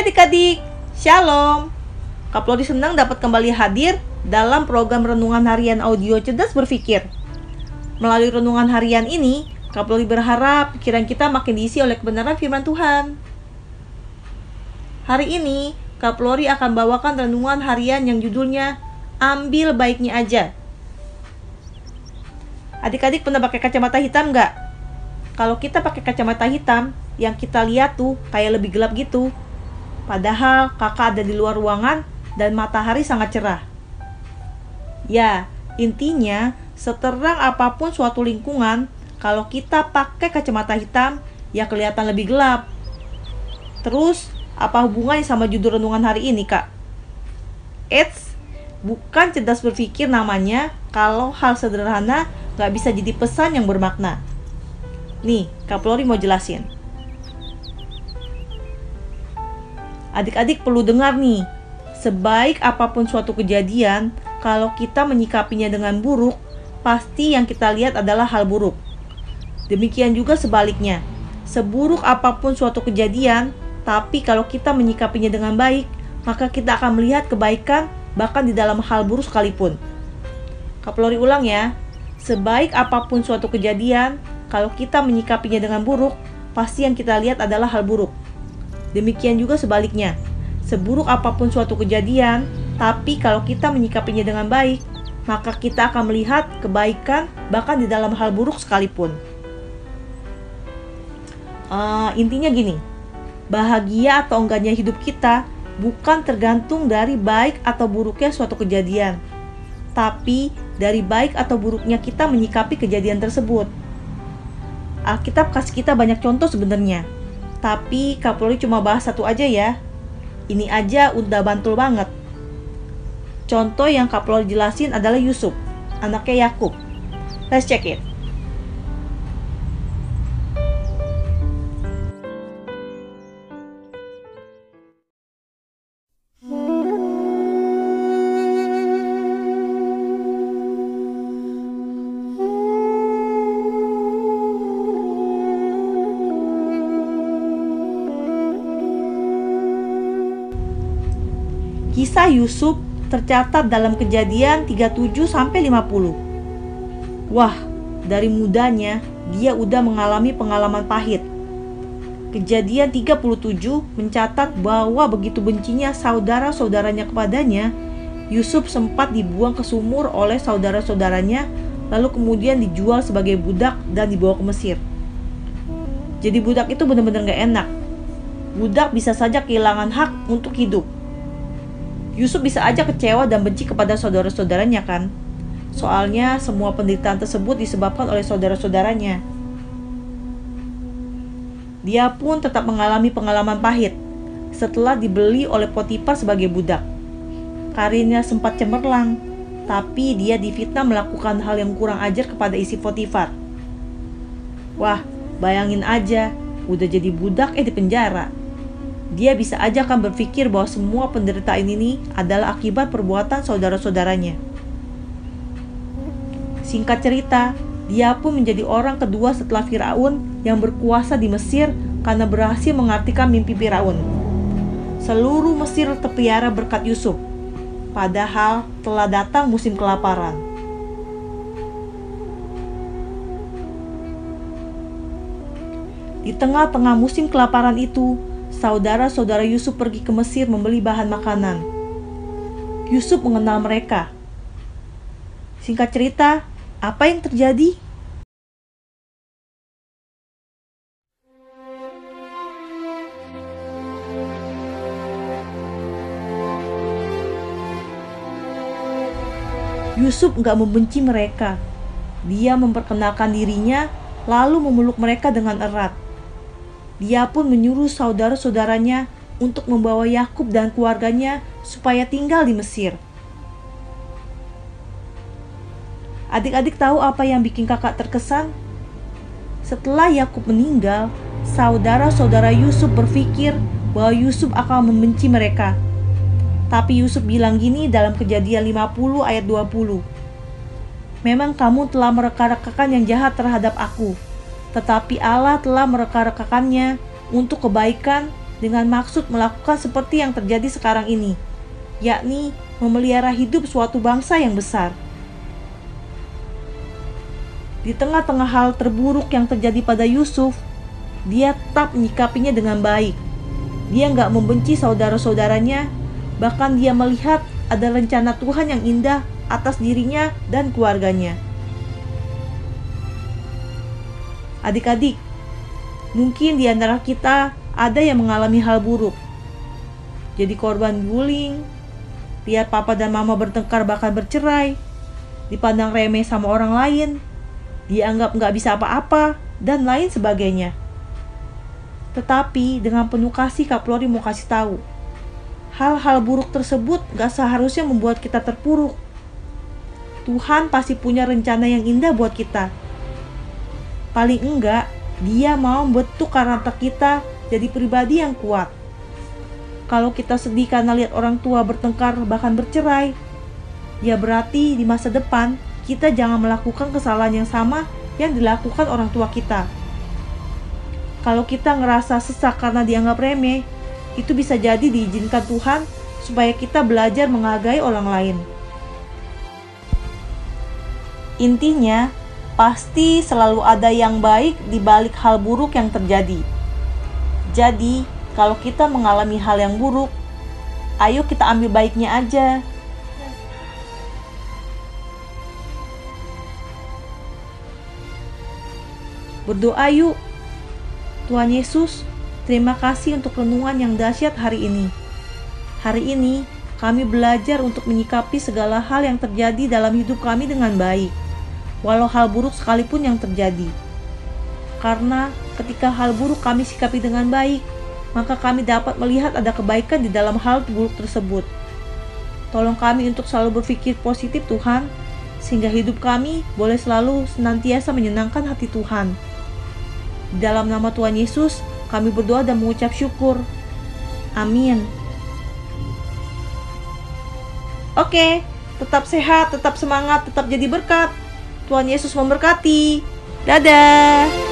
Adik-adik, Shalom. Kak senang dapat kembali hadir dalam program Renungan Harian Audio Cerdas Berpikir. Melalui renungan harian ini, Kak berharap pikiran kita makin diisi oleh kebenaran firman Tuhan. Hari ini, Kak Plori akan bawakan renungan harian yang judulnya Ambil Baiknya Aja. Adik-adik pernah pakai kacamata hitam nggak? Kalau kita pakai kacamata hitam, yang kita lihat tuh kayak lebih gelap gitu. Padahal kakak ada di luar ruangan dan matahari sangat cerah. Ya, intinya seterang apa pun suatu lingkungan, kalau kita pakai kacamata hitam, ya kelihatan lebih gelap. Terus, apa hubungannya sama judul renungan hari ini, Kak? Eits, bukan cerdas berpikir namanya kalau hal sederhana nggak bisa jadi pesan yang bermakna. Nih, Kak Flori mau jelasin. Adik-adik perlu dengar nih, sebaik apa pun suatu kejadian, kalau kita menyikapinya dengan buruk, pasti yang kita lihat adalah hal buruk. Demikian juga sebaliknya, seburuk apa pun suatu kejadian, tapi kalau kita menyikapinya dengan baik, maka kita akan melihat kebaikan bahkan di dalam hal buruk sekalipun. Kaplori ulang ya, Sebaik apa pun suatu kejadian, kalau kita menyikapinya dengan buruk, pasti yang kita lihat adalah hal buruk. Demikian juga sebaliknya. Seburuk apa pun suatu kejadian, tapi kalau kita menyikapinya dengan baik, maka kita akan melihat kebaikan bahkan di dalam hal buruk sekalipun. Uh, intinya gini, bahagia atau enggaknya hidup kita bukan tergantung dari baik atau buruknya suatu kejadian, tapi dari baik atau buruknya kita menyikapi kejadian tersebut. Alkitab kasih kita banyak contoh sebenarnya, tapi Kapolri cuma bahas satu aja ya. Ini aja udah bantul banget. Contoh yang Kapolri jelasin adalah Yusuf, anaknya Yakub. Let's check it. Kisah Yusuf tercatat dalam kejadian 37 sampai 50. Wah, dari mudanya dia udah mengalami pengalaman pahit. Kejadian 37 mencatat bahwa begitu bencinya saudara-saudaranya kepadanya, Yusuf sempat dibuang ke sumur oleh saudara-saudaranya lalu kemudian dijual sebagai budak dan dibawa ke Mesir. Jadi budak itu benar-benar gak enak. Budak bisa saja kehilangan hak untuk hidup Yusuf bisa aja kecewa dan benci kepada saudara-saudaranya kan? Soalnya semua penderitaan tersebut disebabkan oleh saudara-saudaranya. Dia pun tetap mengalami pengalaman pahit setelah dibeli oleh Potifar sebagai budak. Karirnya sempat cemerlang, tapi dia difitnah melakukan hal yang kurang ajar kepada isi Potifar. Wah, bayangin aja, udah jadi budak eh di penjara dia bisa aja kan berpikir bahwa semua penderitaan ini adalah akibat perbuatan saudara-saudaranya. Singkat cerita, dia pun menjadi orang kedua setelah Firaun yang berkuasa di Mesir karena berhasil mengartikan mimpi Firaun. Seluruh Mesir terpiara berkat Yusuf, padahal telah datang musim kelaparan. Di tengah-tengah musim kelaparan itu, saudara-saudara Yusuf pergi ke Mesir membeli bahan makanan. Yusuf mengenal mereka. Singkat cerita, apa yang terjadi? Yusuf nggak membenci mereka. Dia memperkenalkan dirinya, lalu memeluk mereka dengan erat. Dia pun menyuruh saudara-saudaranya untuk membawa Yakub dan keluarganya supaya tinggal di Mesir. Adik-adik tahu apa yang bikin kakak terkesan? Setelah Yakub meninggal, saudara-saudara Yusuf berpikir bahwa Yusuf akan membenci mereka. Tapi Yusuf bilang gini dalam kejadian 50 ayat 20. Memang kamu telah mereka-rekakan yang jahat terhadap aku, tetapi Allah telah mereka-rekakannya untuk kebaikan dengan maksud melakukan seperti yang terjadi sekarang ini, yakni memelihara hidup suatu bangsa yang besar. Di tengah-tengah hal terburuk yang terjadi pada Yusuf, dia tetap menyikapinya dengan baik. Dia nggak membenci saudara-saudaranya, bahkan dia melihat ada rencana Tuhan yang indah atas dirinya dan keluarganya. Adik-adik, mungkin di antara kita ada yang mengalami hal buruk. Jadi korban bullying, lihat papa dan mama bertengkar bahkan bercerai, dipandang remeh sama orang lain, dianggap nggak bisa apa-apa, dan lain sebagainya. Tetapi dengan penuh kasih Kak Flori mau kasih tahu, hal-hal buruk tersebut gak seharusnya membuat kita terpuruk. Tuhan pasti punya rencana yang indah buat kita. Paling enggak, dia mau membentuk karakter kita jadi pribadi yang kuat. Kalau kita sedih karena lihat orang tua bertengkar bahkan bercerai, ya berarti di masa depan kita jangan melakukan kesalahan yang sama yang dilakukan orang tua kita. Kalau kita ngerasa sesak karena dianggap remeh, itu bisa jadi diizinkan Tuhan supaya kita belajar menghargai orang lain. Intinya, pasti selalu ada yang baik di balik hal buruk yang terjadi. Jadi, kalau kita mengalami hal yang buruk, ayo kita ambil baiknya aja. Berdoa yuk. Tuhan Yesus, terima kasih untuk renungan yang dahsyat hari ini. Hari ini, kami belajar untuk menyikapi segala hal yang terjadi dalam hidup kami dengan baik, walau hal buruk sekalipun yang terjadi. Karena ketika hal buruk kami sikapi dengan baik, maka kami dapat melihat ada kebaikan di dalam hal buruk tersebut. Tolong kami untuk selalu berpikir positif Tuhan, sehingga hidup kami boleh selalu senantiasa menyenangkan hati Tuhan. Di dalam nama Tuhan Yesus, kami berdoa dan mengucap syukur. Amin. Oke, tetap sehat, tetap semangat, tetap jadi berkat. Tuhan Yesus memberkati. Dadah.